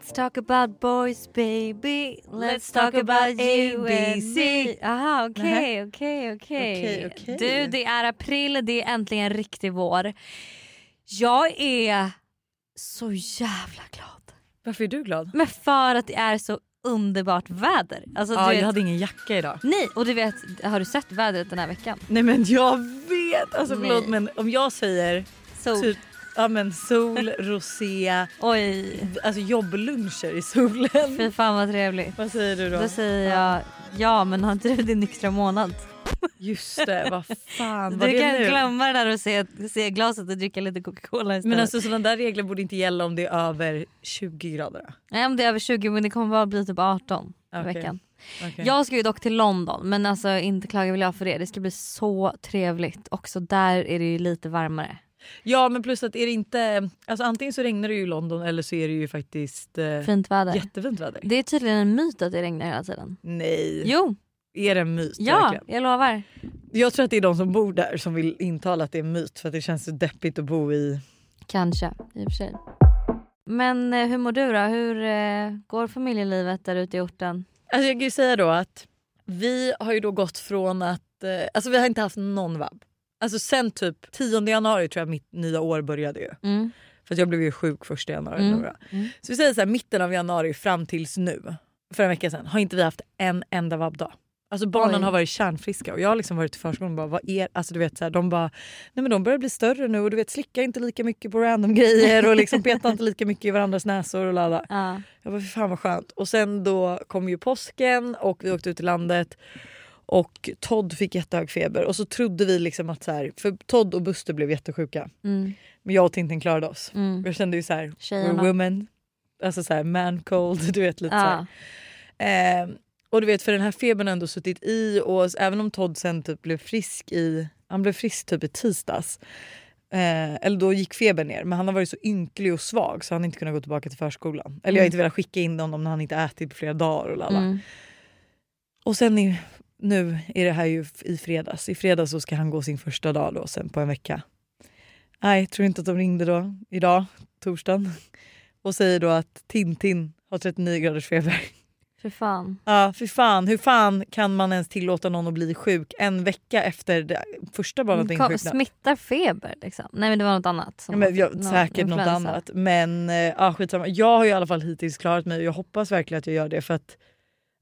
Let's talk about boys baby Let's talk about you and me Aha okej okej okej. Du det är april, det är äntligen riktig vår. Jag är så jävla glad. Varför är du glad? Men för att det är så underbart väder. Alltså, du Ja, vet, jag hade ingen jacka idag. Nej och du vet, har du sett vädret den här veckan? Nej men jag vet! Alltså Nej. förlåt men om jag säger Så, typ ja, men sol, rosé, oj, alltså jobbluncher i solen. fy fan vad trevligt. Vad säger du då? Då säger jag ja men har inte du din nyktra månad? Just det, vad fan var Du det kan nu? glömma det där och se, se glaset och dricka lite Coca-Cola istället. Men alltså sådana där regler borde inte gälla om det är över 20 grader. Nej om det är över 20 men det kommer bara bli typ 18 i Okej. veckan. Okej. Jag ska ju dock till London men alltså inte klagar väl jag för det. Det ska bli så trevligt. Också där är det ju lite varmare. Ja men plus att är det inte, alltså antingen så regnar det ju i London eller så är det ju faktiskt eh, Fint väder. jättefint väder. Det är tydligen en myt att det regnar hela tiden. Nej, Jo, är det en myt ja verkligen? jag lovar. Jag tror att det är de som bor där som vill intala att det är en myt för att det känns så deppigt att bo i Kanske i och för sig. Men eh, hur mår du då? Hur eh, går familjelivet där ute i orten? Alltså jag kan ju säga då att vi har ju då gått från att, eh, alltså vi har inte haft någon vab. Alltså sen typ 10 januari tror jag mitt nya år började ju. Mm. För jag blev ju sjuk första januari. Mm. var. Så vi säger så här, mitten av januari fram tills nu, för en vecka sedan, har inte vi haft en enda vabbdag. Alltså barnen Oj. har varit kärnfriska och jag har liksom varit i förskolan och bara vad är alltså du vet så här, de bara nej men de börjar bli större nu och du vet slickar inte lika mycket på random grejer och liksom petar inte lika mycket i varandras näsor och lalla. Ja. Jag bara, fan vad skönt. Och sen då kom ju påsken och vi åkte ut i landet och Todd fick jättehög feber och så trodde vi liksom att så här, för Todd och Buster blev jättesjuka Mm. men jag och Tintin klarade oss. Mm. Jag kände ju så här, Tjejerna. we're women, alltså så här man cold, du vet lite så Ja. här. Eh, och du vet för den här febern har ändå suttit i och även om Todd sen typ blev frisk i, han blev frisk typ i tisdags. Eh, eller då gick febern ner men han har varit så ynklig och svag så han har inte kunnat gå tillbaka till förskolan. Eller jag har inte velat skicka in honom när han inte ätit på flera dagar och lalla. Mm. Och sen nu är det här ju i fredags. I fredags så ska han gå sin första dag då sen på en vecka. Nej, tror inte att de ringde då idag, torsdagen. Och säger då att Tintin har 39 graders feber. För fan. Ja, för fan. Hur fan kan man ens tillåta någon att bli sjuk en vecka efter det första barnet insjuknat? smittar feber liksom? Nej men det var något annat. som Ja, men, var- ja, någon säkert något influensa. annat. Men eh, ja, skitsamma. Jag har i alla fall hittills klarat mig och jag hoppas verkligen att jag gör det. För att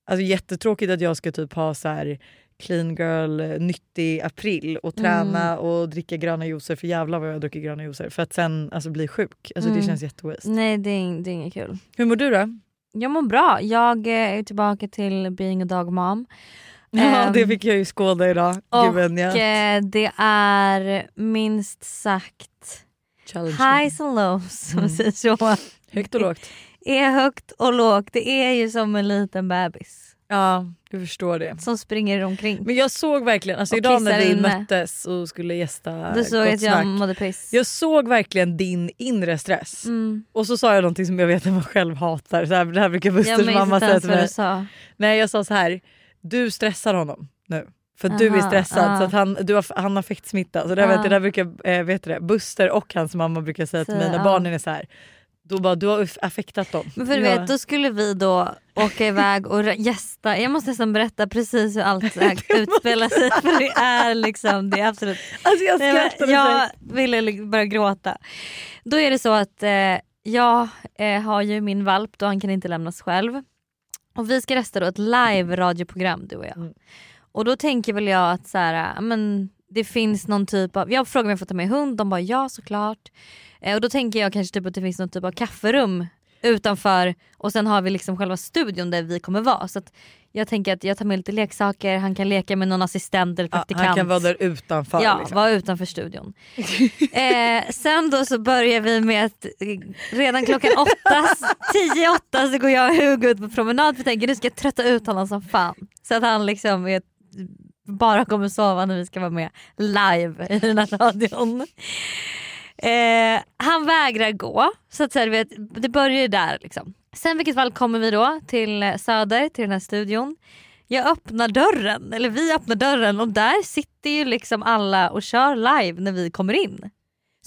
alltså, Jättetråkigt att jag ska typ ha så här clean girl, eh, nyttig april och träna Mm. och dricka gröna juicer. För jävlar vad jag druckit gröna juicer. För att sen alltså, bli sjuk. Alltså, Det Mm. känns jättewaste. Nej det är, det är inget kul. Hur mår du då? Jag mår bra. Jag eh, är tillbaka till being a dog mom. Ja, Ehm, det fick jag ju skåda idag. Och eh, det är minst sagt highs and lows om man Mm. säger så. Högt och lågt. Är högt och lågt. Det är ju som en liten bebis Ja, du förstår det. som springer omkring. Men jag såg verkligen, alltså Och idag när vi inne. möttes och skulle gästa Du såg att jag mådde piss. Jag såg verkligen din inre stress. Mm. Och så sa jag någonting som jag vet att man själv hatar. Så här, det här brukar Busters mamma säga till mig. sa. Nej jag sa så här. Du stressar honom nu. För att du är Aha, stressad ah. så att han, du har, han har affektsmitta. Så det, Ah. vet, det där brukar eh, vet du det, Buster och hans mamma brukar säga till mig när ah. barnen är så här. Då bara du har affektat dem. Men för du vet, då skulle vi då åka iväg och gästa. Jag måste nästan berätta precis hur allt utspelar sig för det är liksom, det är absolut Alltså jag skrattade jag ville börja gråta. Då är det så att eh, jag eh, har ju min valp då han kan inte lämnas själv. Och vi ska rösta då ett live radioprogram du och jag. Mm. Och då tänker väl jag att så här, men det finns någon typ av, jag frågar om jag får ta med hund, de bara ja såklart. Eh, och då tänker jag kanske typ att det finns någon typ av kafferum utanför och sen har vi liksom själva studion där vi kommer vara. Så jag tänker att jag tar med lite leksaker, han kan leka med någon assistent eller Ja, praktikant. han kan vara där utanför. Ja, liksom. vara utanför studion. eh, sen då så börjar vi med att eh, redan klockan åtta, tio åtta så går jag och Hugo ut på promenad för jag tänker nu ska jag trötta ut honom som fan. Så att han liksom är, bara kommer sova när vi ska vara med live i den här radion. Eh, han vägrar gå, så att så här, vet, det börjar ju där. Liksom. Sen vilket fall kommer vi då till eh, Söder, till den här studion. Jag öppnar dörren, eller vi öppnar dörren och där sitter ju liksom alla och kör live när vi kommer in.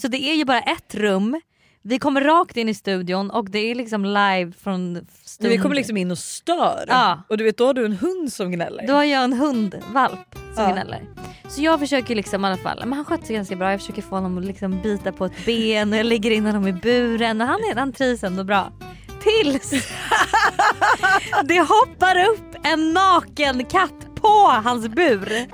Så det är ju bara ett rum, vi kommer rakt in i studion och det är liksom live från studion. vi kommer liksom in och stör. Ja. Och du vet då har du en hund som gnäller. Då har jag en hundvalp som Ja. gnäller. Så jag försöker liksom i alla fall, men han sköter sig ganska bra. Jag försöker få honom att liksom bita på ett ben och jag lägger in honom i buren och han, är, han trivs ändå bra. Tills det hoppar upp en naken katt på hans bur.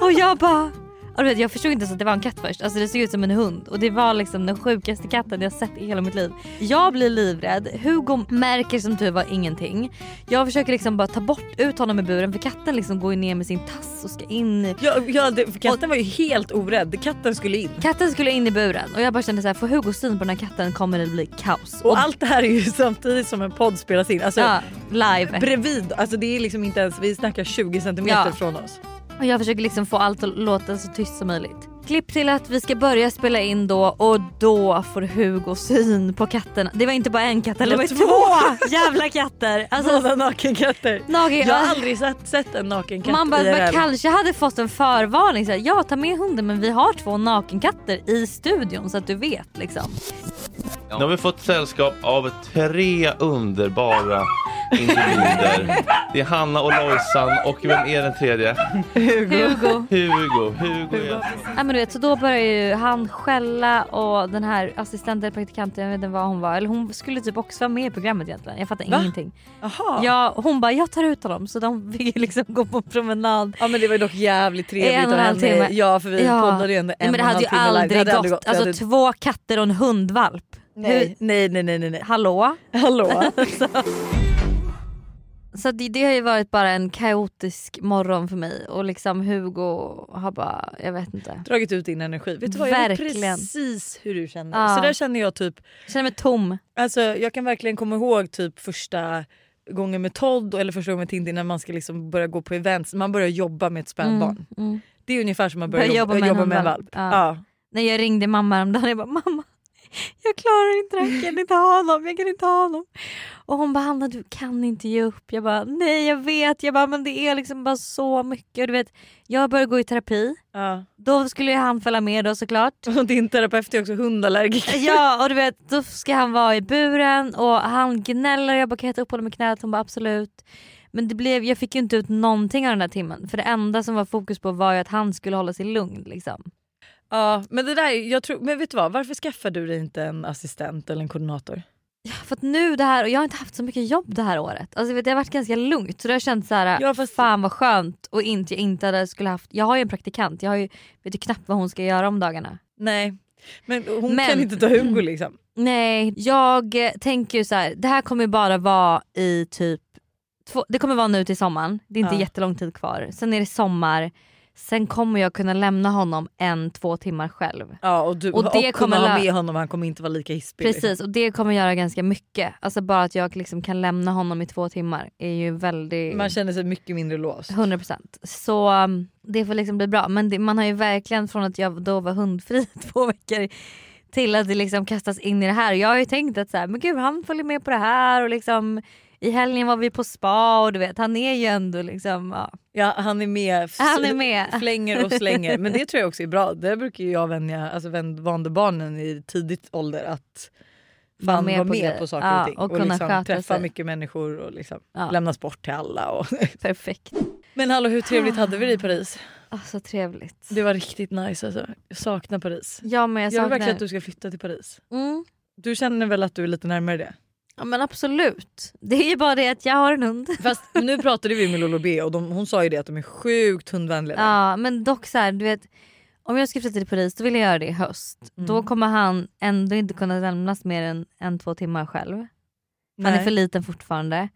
Och jag bara och vet, jag förstod inte ens att det var en katt först. Alltså det såg ut som en hund och det var liksom den sjukaste katten jag sett i hela mitt liv. Jag blir livrädd, Hugo märker som tur var ingenting. Jag försöker liksom bara ta bort ut honom ur buren för katten liksom går ju ner med sin tass och ska in. Ja, ja, det, för katten var ju helt orädd. Katten skulle in. Katten skulle in i buren och jag bara kände så här: får Hugo syn på den här katten kommer det bli kaos. Och allt det här är ju samtidigt som en podd spelas in. Alltså, ja, live. Bredvid, alltså det är liksom inte ens, vi snackar 20 centimeter Ja. från oss. Och jag försöker liksom få allt att låta så tyst som möjligt. Klipp till att vi ska börja spela in då och då får Hugo syn på katterna. Det var inte bara en katt, det var två jävla katter. Alltså, Båda nakenkatter. naken, Jag har aldrig sett, sett en naken katt man bara, man kanske hade fått en förvarning. Så här, ja ta med hunden men vi har två nakenkatter i studion så att du vet liksom. Nu har vi fått sällskap av tre underbara individer. Det är Hanna och Lojsan och vem är den tredje? Hugo. Hugo. Hugo. Ja, men du vet, så då börjar ju han skälla och den här assistenten, praktikanten, jag vet inte vad hon var. Eller hon skulle typ också vara med i programmet egentligen. Jag fattar Va? ingenting. Jaha. Ja, hon bara jag tar ut honom så de fick liksom gå på promenad. Ja men det var ju dock jävligt trevligt En och en av halv henne. timme. Ja för vi Ja. poddade ju ändå en Nej, men det och hade ju aldrig Det hade gått. Alltså hade- två katter och en hundvalp. nej, nej nej nej nej nej. Hallå? Hallå? Så det, det har ju varit bara en kaotisk morgon för mig och liksom Hugo har bara, jag vet inte. Dragit ut din energi. Vet du vad, jag vet Verkligen. precis hur du känner. Ja. Så där känner jag typ, Jag känner mig tom. alltså jag kan verkligen komma ihåg typ första gången med Todd eller första gången med Tintin när man ska liksom börja gå på events, man börjar jobba med ett spädbarn. Mm, mm. Det är ungefär som att börja jobba, jobba med en valp. Ja. Ja. När jag ringde mamma häromdagen jag bara mamma jag klarar inte det här, jag kan inte ha honom, jag kan inte ha honom. Och hon bara Hanna du kan inte ge upp. Jag bara nej jag vet, jag bara men det är liksom bara så mycket. Och du vet, jag började gå i terapi, Ja. då skulle ju han följa med då såklart. Och din terapeut är också hundallergiker. Ja och du vet då ska han vara i buren och han gnäller jag bara kan jag ta upp honom i knät? Hon bara absolut. Men det blev, jag fick ju inte ut någonting av den där timmen för det enda som var fokus på var ju att han skulle hålla sig lugn. Liksom. Ja, men det där, jag tror, men vet du vad, varför skaffar du dig inte en assistent eller en koordinator? Ja, för att nu det här, och jag har inte haft så mycket jobb det här året. Alltså, vet, det har varit ganska lugnt så det har känts så här, Ja, fast- fan vad skönt och inte, jag inte hade, skulle haft, jag har ju en praktikant, jag har ju, vet ju knappt vad hon ska göra om dagarna. Nej, men hon Men- kan inte ta Hugo liksom. Nej, jag tänker ju så här, det här kommer bara vara i typ, två, det kommer vara nu till sommaren, det är inte Ja. jättelång tid kvar. Sen är det sommar, sen kommer jag kunna lämna honom en, två timmar själv. Ja, och du Och det och kommer ha med honom, han kommer inte vara lika hispig. liksom. Precis och det kommer göra ganska mycket. Alltså bara att jag liksom kan lämna honom i två timmar är ju väldigt... Man känner sig mycket mindre låst. 100% så um, det får liksom bli bra. Men det, man har ju verkligen från att jag då var hundfri två veckor till att det liksom kastas in i det här. Jag har ju tänkt att så här, men gud han följer med på det här och liksom i helgen var vi på spa och du vet han är ju ändå liksom, ja, Ja, han är med, han är med. flänger och slänger. Men det tror jag också är bra. Det brukar ju jag vänja, alltså vande barnen i tidigt ålder att Vara med vara på med på saker Ja, och ting. och kunna liksom träffa sig. mycket människor och liksom Ja. lämnas bort till alla. Och Perfekt. Men hallå hur trevligt hade vi det i Paris? Oh, så trevligt. Det var riktigt nice alltså. Jag saknar Paris. Ja men jag Jag vill saknar... verkligen att du ska flytta till Paris. mm. Du känner väl att du är lite närmare det? Ja men absolut. Det är ju bara det att jag har en hund. Fast nu pratade vi med Lolo B och de, hon sa ju det att de är sjukt hundvänliga. Ja men dock så här, du vet om jag ska flytta till Paris då vill jag göra det i höst. Mm. Då kommer han ändå inte kunna lämnas mer än en, två timmar själv. Han är för liten fortfarande.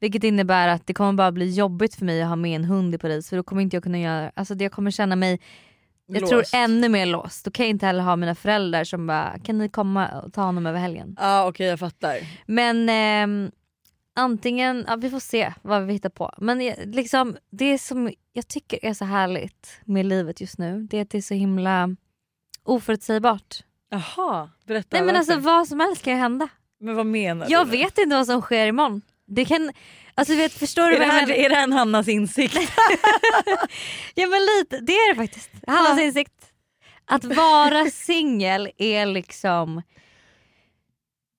Vilket innebär att det kommer bara bli jobbigt för mig att ha med en hund i Paris för då kommer inte jag kunna göra, alltså det- jag kommer känna mig jag tror Låst. ännu mer låst. Då kan jag inte heller ha mina föräldrar som bara kan ni komma och ta honom över helgen. Ja okej jag fattar. Men ehm, antingen, ja, vi får se vad vi hittar på. Men jag- liksom, det som jag tycker är så härligt med livet just nu det är att det är så himla oförutsägbart. Jaha, berätta Nej men varför. alltså vad som helst kan ju hända. Men vad menar Jag du? vet inte vad som sker imorgon. Det kan, alltså vet, förstår du vad jag här, menar? är det en Hannas insikt? Ja men lite, det är det faktiskt. Hannas insikt. Att vara singel är liksom...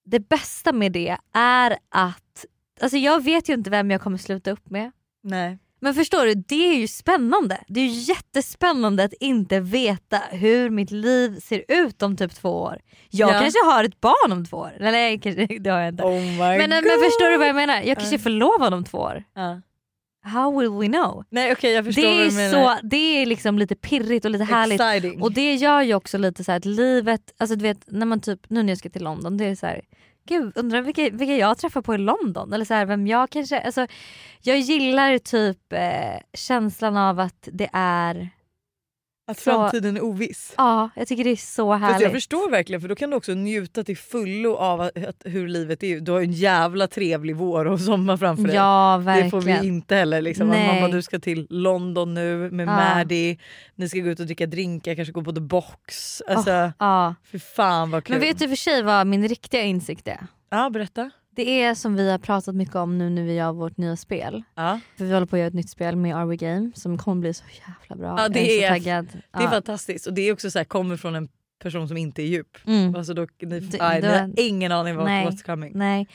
Det bästa med det är att... Alltså jag vet ju inte vem jag kommer sluta upp med. Nej. Men förstår du, det är ju spännande. Det är ju jättespännande att inte veta hur mitt liv ser ut om typ två år. Jag Ja. kanske har ett barn om två år. Eller kanske, det har jag inte. Oh men, men förstår du vad jag menar? Jag kanske är förlovad om två år. Ja. How will we know? Nej okej jag förstår Det vad är, du menar. så, det är liksom lite pirrigt och lite härligt. Exciting. Och det gör ju också lite så här att livet, alltså du vet när man typ, nu när jag ska till London, det är så här, gud undrar vilka, vilka jag träffar på i London. Eller så här, vem jag kanske, alltså, jag gillar typ eh, känslan av att det är, att så- framtiden är oviss. ja jag tycker det är så Fast jag härligt. förstår verkligen för då kan du också njuta till fullo av att, att, hur livet är. Du har en jävla trevlig vår och sommar framför dig. Ja Det verkligen. får vi inte heller. Liksom. Bara, du ska till London nu med Ja. Maddie, ni ska gå ut och dricka drinkar, kanske gå på the box. Alltså, Ja. Fy fan vad kul. Men vet du för sig vad min riktiga insikt är? Ja berätta. Det är som vi har pratat mycket om nu när vi gör vårt nya spel. Ja. För vi håller på att göra ett nytt spel med Are We Game som kommer bli så jävla bra. Ja, det jag är, är- så taggad. Det är Ja. fantastiskt och det är också så här, kommer från en person som inte är djup. Mm. Alltså då, ni, Du- aj, du- ni har ingen aning vad Nej. what's coming. Nej.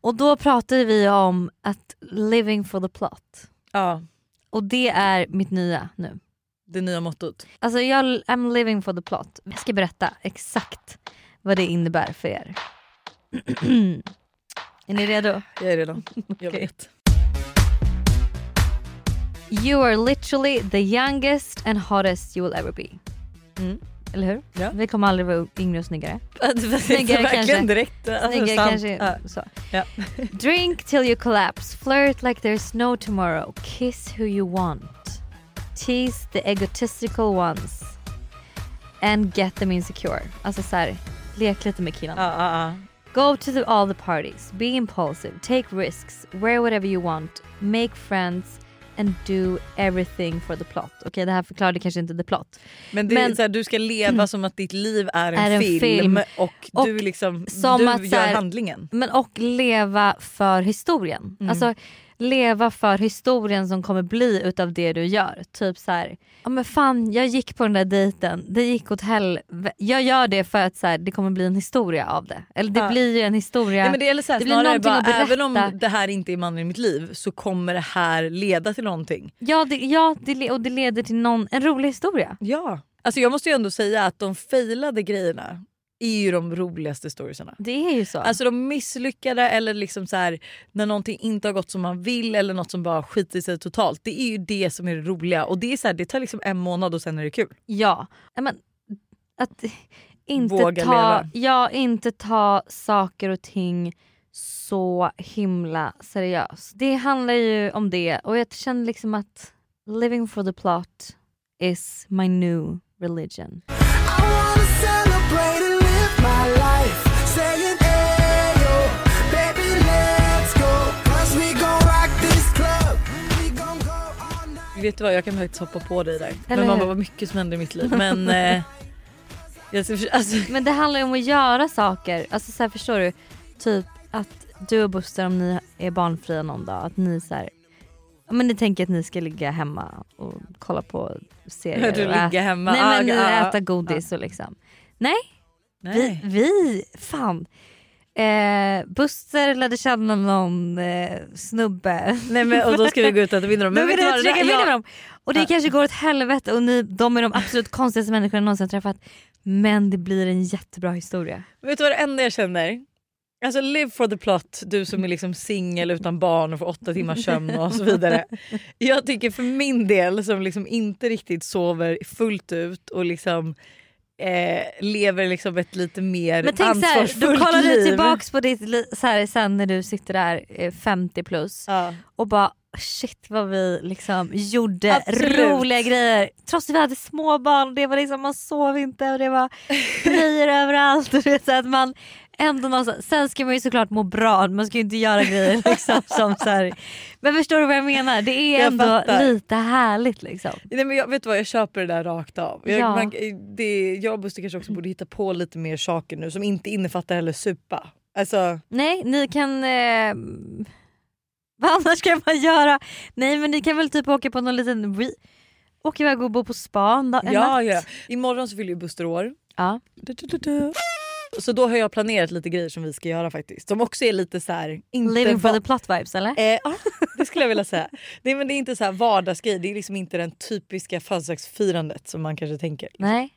Och då pratade vi om att living for the plot. Ja, Och det är mitt nya nu. det nya mottot. Alltså jag, I'm living for the plot. Jag ska berätta exakt vad det innebär för er. är ni redo? Jag är redo. Jag Okej. vet. You are literally the youngest and hottest you will ever be. Mm. Eller hur? Ja. Vi kommer aldrig vara yngre och snyggare. Snyggare kanske. direkt. Alltså, Snyggare sant. kanske. Så. Ja. Drink till you collapse, flirt like there's no tomorrow, kiss who you want, tease the egotistical ones and get them insecure. Alltså så här, lek lite med killarna. Ja. Go to the, all the parties, be impulsive, take risks, wear whatever you want, make friends and do everything for the plot. Okej det här förklarade kanske inte the plot. Men, det Men- är så här, du ska leva som att ditt liv är en, Är en film, film. och, Och du, liksom, som du att så gör här- handlingen. Men och leva för historien. Mm. Alltså leva för historien som kommer bli utav det du gör. Typ så här, ja men fan jag gick på den där dejten, det gick åt helvete. Jag gör det för att så här, det kommer bli en historia av det. Eller det Ja. blir ju en historia. Nej, men det gäller så här, det blir någonting bara, att berätta. även om det här inte är mannen i mitt liv så kommer det här leda till någonting. Ja, det, ja det, och det leder till någon, en rolig historia. Ja. Alltså jag måste ju ändå säga att de failade grejerna är ju de roligaste storiesarna. Det är ju så. Alltså de misslyckade eller liksom så här, när någonting inte har gått som man vill eller något som bara skiter sig totalt. Det är ju det som är det roliga och det, är så här, det tar liksom en månad och sen är det kul. Ja, men att inte Våga ta, leva. ja, inte ta saker och ting så himla seriöst. Det handlar ju om det och jag känner liksom att living for the plot is my new religion. Vet du vad, jag kan faktiskt hoppa på dig där. Eller men bara, vad mycket som händer i mitt liv. Men eh, alltså, Men det handlar ju om att göra saker. Alltså så här, förstår du? Typ att du och Buster om ni är barnfria någon dag, att ni så här, men ni tänker att ni ska ligga hemma och kolla på serier. du ligger hemma. Nej men ni äta godis och liksom. Nej, Nej. vi, vi fan. Eh, Buster lärde känna någon eh, snubbe. Nej men, och då ska vi gå ut och äta middag. Men Men vet du vad? det vinna jag- dem. Och det kanske går åt helvete och ni, de är de absolut konstigaste människorna jag någonsin träffat. Men det blir en jättebra historia. Vet du vad det enda jag känner? Alltså live for the plot, du som är liksom singel utan barn och får åtta timmars sömn och så vidare. Jag tycker för min del som liksom inte riktigt sover fullt ut och liksom eh, lever liksom ett lite mer Men tänk ansvarsfullt då kollar du liv. tillbaks på ditt liv så här, sen när du sitter där eh, 50 plus Ja. och bara shit vad vi liksom gjorde Absolut. roliga grejer. Trots att vi hade småbarn, det var liksom, man sov inte och det var grejer överallt. Och det så att man ändå någonstans, sen ska man ju såklart må bra, man ska ju inte göra grejer liksom som så här. Men förstår du vad jag menar? Det är Jag ändå fattar. lite härligt liksom. Nej, men jag, vet du vad, jag köper det där rakt av. Jag, Ja. man, det, jag och Buster kanske också borde hitta på lite mer saker nu som inte innefattar heller supa. Alltså, Nej, ni kan... Eh, vad annars kan man göra? Nej men ni kan väl typ åka på någon liten... Åka iväg och bo på span då, en ja, natt? ja. Imorgon så fyller ju Buster år. ja. Du, du, du. Så då har jag planerat lite grejer som vi ska göra faktiskt. Som också är lite så här, inte Living for the plot vibes eller? Eh, ja, det skulle jag vilja säga. Det, men det är inte så här vardagsgrej, det är liksom inte den typiska födelsedagsfirandet som man kanske tänker. Nej.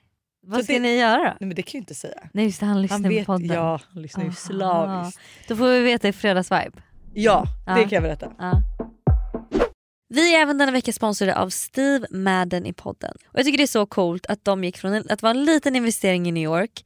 Vad Så ska det- ni göra då? Nej men det kan jag inte säga. Nej just det, han lyssnar Han på vet, podden. ja, han lyssnar ju slaviskt. Då får vi veta i fredagsvibe. Ja, det Ja. kan jag berätta. Ja. Vi är även denna vecka sponsrade av Steve Madden i podden. Och Jag tycker det är så coolt att de gick från en- att vara en liten investering i New York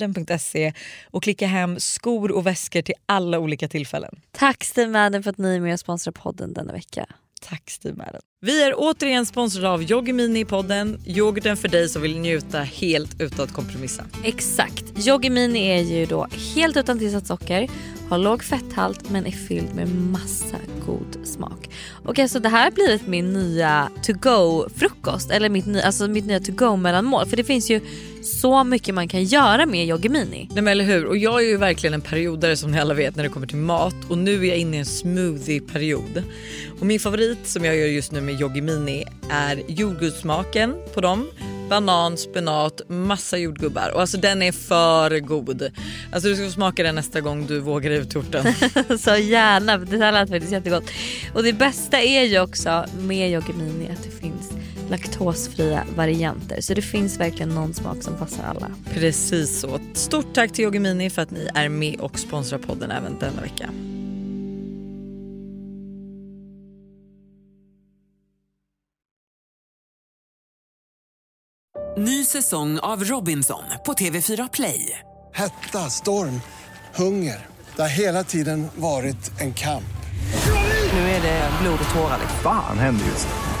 stevemadden.se och klicka hem skor och väskor till alla olika tillfällen. Tack Steve Madden för att ni är med och sponsrar podden denna vecka. Tack Steve Madden. Vi är återigen sponsrade av Yoggi Mini i podden. Yoghurten för dig som vill njuta helt utan att kompromissa. Exakt. Yoggi Mini är ju då helt utan tillsatt socker, har låg fetthalt men är fylld med massa god smak. Och alltså det här har blivit min nya to go frukost eller mitt, nya, alltså mitt nya to go mellanmål för det finns ju så mycket man kan göra med Yoggi Mini. Nej men eller hur? Och jag är ju verkligen en periodare som ni alla vet när det kommer till mat och nu är jag inne i en smoothie-period. Och min favorit som jag gör just nu med Yoggi Mini är jordgubbssmaken på dem. Banan, spenat, massa jordgubbar och alltså den är för god. Alltså du ska få smaka den nästa gång du vågar ut torten. Så gärna, det här lät faktiskt jättegott. Och det bästa är ju också med Yoggi Mini att det finns laktosfria varianter. Så det finns verkligen någon smak som passar alla. Precis så. Stort tack till Yoggi Mini för att ni är med och sponsrar podden även denna vecka. Ny säsong av Robinson på TV4 Play. Hetta, storm, hunger. Det har hela tiden varit en kamp. Nu är det blod och tårar. liksom. Fan händer just nu.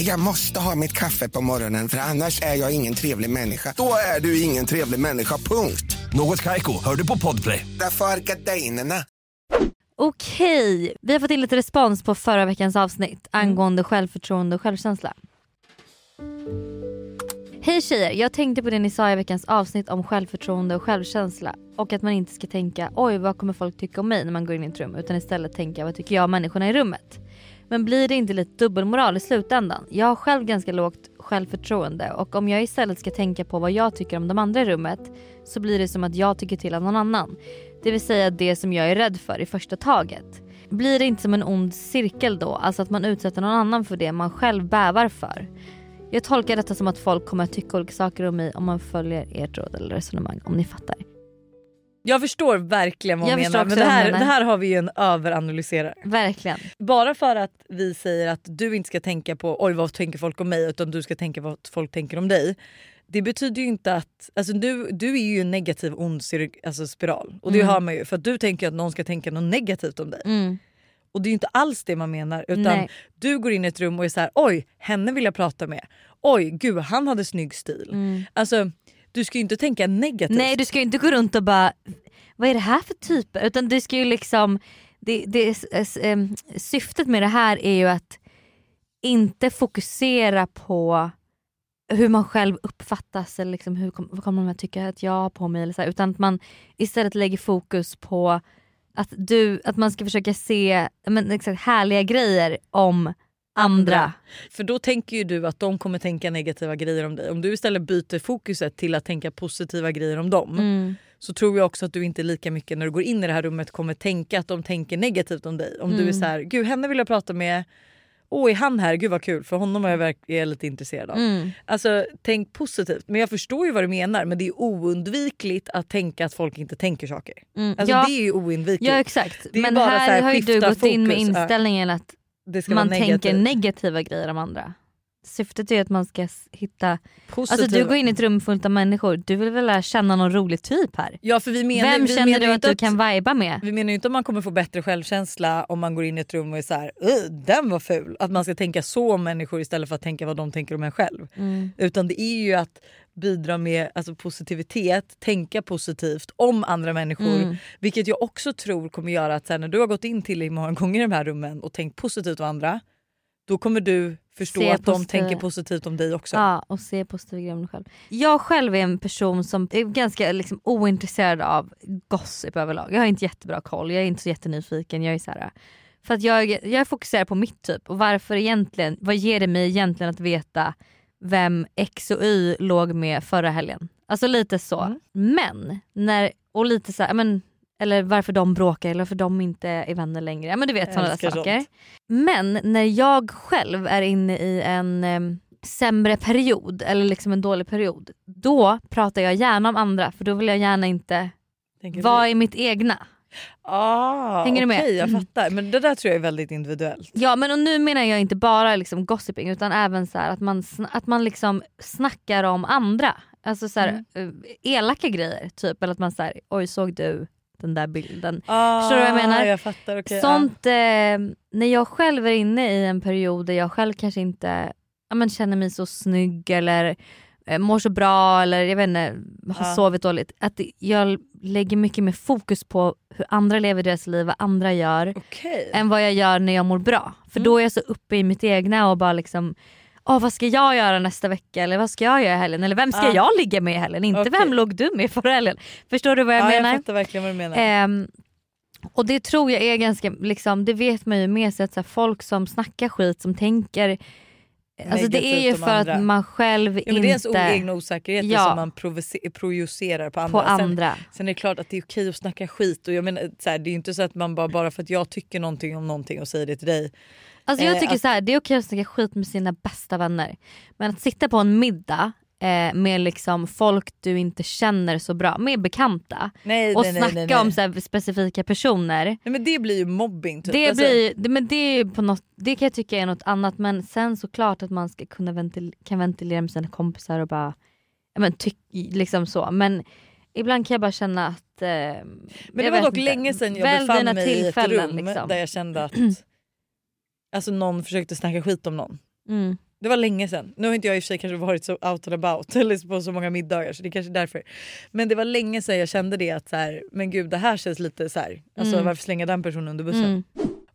Jag måste ha mitt kaffe på morgonen för annars är jag ingen trevlig människa. Då är du ingen trevlig människa, punkt. Något Kaiko, hör du på Podplay. Därför är gardinerna. Okej, vi har fått in lite respons på förra veckans avsnitt angående självförtroende och självkänsla. Hej tjejer, jag tänkte på det ni sa i veckans avsnitt om självförtroende och självkänsla och att man inte ska tänka oj vad kommer folk tycka om mig när man går in i ett rum utan istället tänka vad tycker jag om människorna i rummet. Men blir det inte lite dubbelmoral i slutändan? Jag har själv ganska lågt självförtroende och om jag istället ska tänka på vad jag tycker om de andra i rummet så blir det som att jag tycker till om någon annan. Det vill säga det som jag är rädd för i första taget. Blir det inte som en ond cirkel då? Alltså att man utsätter någon annan för det man själv bävar för. Jag tolkar detta som att folk kommer att tycka olika saker om mig om man följer ert råd eller resonemang om ni fattar. Jag förstår verkligen vad Jag hon menar men det här, det här har vi ju en överanalyserare. Verkligen. Bara för att vi säger att du inte ska tänka på oj vad tänker folk om mig utan du ska tänka vad folk tänker om dig. Det betyder ju inte att, alltså du, du är ju en negativ ond alltså spiral och det Mm. hör man ju för att du tänker att någon ska tänka något negativt om dig. Mm. Och det är ju inte alls det man menar utan Nej. du går in i ett rum och är så här: oj henne vill jag prata med. Oj gud han hade snygg stil. Mm. Alltså du ska ju inte tänka negativt. Nej du ska ju inte gå runt och bara vad är det här för typer? Utan du ska ju liksom det, det, syftet med det här är ju att inte fokusera på hur man själv uppfattas eller liksom hur kom, vad kommer de att tycka att jag har på mig eller så här, utan att man istället lägger fokus på att, du, att man ska försöka se men, exakt, härliga grejer om andra. För då tänker ju du att de kommer tänka negativa grejer om dig. Om du istället byter fokuset till att tänka positiva grejer om dem Mm. så tror jag också att du inte lika mycket när du går in i det här rummet kommer tänka att de tänker negativt om dig. Om du är Mm. så här, gud henne vill jag prata med. Åh är han här? Gud vad kul för honom är jag verk- är jag lite intresserad av. Mm. Alltså tänk positivt. Men jag förstår ju vad du menar men det är oundvikligt att tänka att folk inte tänker saker. Mm. Alltså ja, det är ju oundvikligt. ja exakt. Men här, här, har ju du gått in med fokus, inställningen att man tänker negativa grejer om andra. Syftet är att man ska hitta... Positiva. Alltså du går in i ett rum fullt av människor, du vill väl lära känna någon rolig typ här? Ja, för vi menar, Vem vi känner menar du att du kan viba med? Vi menar ju inte om man kommer få bättre självkänsla om man går in i ett rum och är så här, "Ugh, den var ful. Att man ska tänka så om människor istället för att tänka vad de tänker om en själv. Mm. Utan det är ju att bidra med alltså, positivitet, tänka positivt om andra människor. Mm. Vilket jag också tror kommer göra att sen när du har gått in till många gånger i de här rummen och tänkt positivt om andra. Då kommer du förstå Se att de tänker positivt om dig också. Ja, och se positiva grejer om dig själv. Jag själv är en person som är ganska liksom, ointresserad av gossip överlag. Jag har inte jättebra koll, jag är inte så jättenyfiken. Jag är så här, för att jag, jag är fokuserad på mitt typ och varför egentligen, vad ger det mig egentligen att veta vem X och Y låg med förra helgen? Alltså lite så. Mm. Men, när, och lite så här, men, eller varför de bråkar eller varför de inte är vänner längre. Men du vet sådana där saker. sånt. Men när jag själv är inne i en em, sämre period eller liksom en dålig period. Då pratar jag gärna om andra för då vill jag gärna inte Tänker vara du? i mitt egna. Ah, Hänger du med? jag Mm. fattar. Men det där tror jag är väldigt individuellt. Ja men och nu menar jag inte bara liksom gossiping utan även så att man, att man liksom snackar om andra. Alltså så här, Mm. eh, elaka grejer typ eller att man säger oj såg du den där bilden. Ah, Förstår du vad jag menar? Jag fattar, okej, Sånt, eh, när jag själv är inne i en period där jag själv kanske inte ja, men känner mig så snygg eller eh, mår så bra eller jag vet inte, har Ja. sovit dåligt. Att jag lägger mycket mer fokus på hur andra lever deras liv, vad andra gör. Okej. än vad jag gör när jag mår bra. För Mm. då är jag så uppe i mitt egna och bara liksom Åh, vad ska jag göra nästa vecka eller vad ska jag göra i helgen eller vem ska Ja. jag ligga med i helgen? Inte Okej. vem låg du med förra helgen? Förstår du vad jag ja, menar? Jag fattar verkligen vad du menar. Ehm, och det tror jag är ganska, liksom, det vet man ju med sig att så här, folk som snackar skit som tänker Alltså det är ju för andra. att man själv ja, men det är ens inte egna osäkerheter Ja. som man projicerar på andra. på andra. Sen, sen är det klart att det är okej att snacka skit och jag menar, så här, det är ju inte så att man bara, bara för att jag tycker någonting om någonting och säger det till dig. Alltså jag Eh, tycker att- så här, det är okej att snacka skit med sina bästa vänner. Men att sitta på en middag eh, med liksom folk du inte känner så bra, med bekanta Nej, och nej, snacka nej, nej. om så här, specifika personer. Nej men det blir ju mobbing. Typ. Det, Alltså, blir, det, men det, på något, det kan jag tycka är något annat men sen såklart att man ska kunna ventil, kan ventilera med sina kompisar och bara men, tyck, liksom så. Men ibland kan jag bara känna att... Eh, Men det var dock inte. länge sedan jag befann mig i ett tillfällen, rum liksom. där jag kände att alltså, någon försökte snacka skit om någon. Mm. Det var länge sedan. Nu har inte jag i och för sig kanske varit så out and about eller på så många middagar så det är kanske är därför. Men det var länge sedan jag kände det att så här, men gud det här känns lite så här. Alltså Mm. varför slänga den personen under bussen? Mm.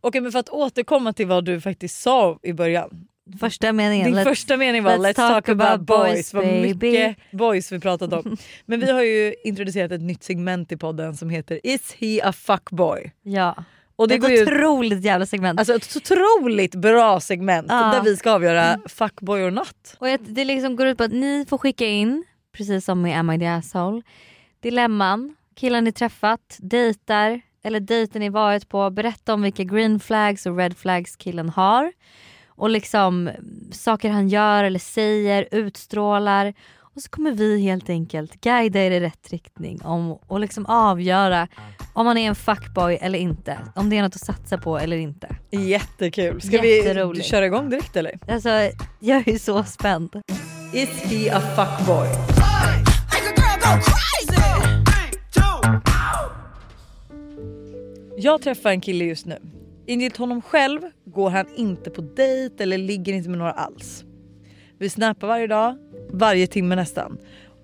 Okej men för att återkomma till vad du faktiskt sa i början. Första meningen. Din let's- första mening var let's, talk, about boys. Vad baby." mycket boys vi pratat om. Men vi har ju introducerat ett nytt segment i podden som heter Is he a fuckboy? Ja. Och det ett går ju otroligt jävla segment. Alltså ett otroligt bra segment Ja. där vi ska avgöra fuckboy or not. Och det liksom går ut på att ni får skicka in, precis som med Am I the asshole, dilemman, killar ni träffat, dejtar eller dejten ni varit på, berätta om vilka green flags och red flags killen har. Och liksom saker han gör eller säger, utstrålar. Och så kommer vi helt enkelt guida er i rätt riktning om, och liksom avgöra om man är en fuckboy eller inte. Om det är något att satsa på eller inte. Jättekul. Ska vi köra igång direkt eller? Alltså jag är så spänd. Is he a fuckboy? Jag träffar en kille just nu. Enligt honom själv går han inte på dejt eller ligger inte med några alls. Vi snappar varje dag, varje timme nästan.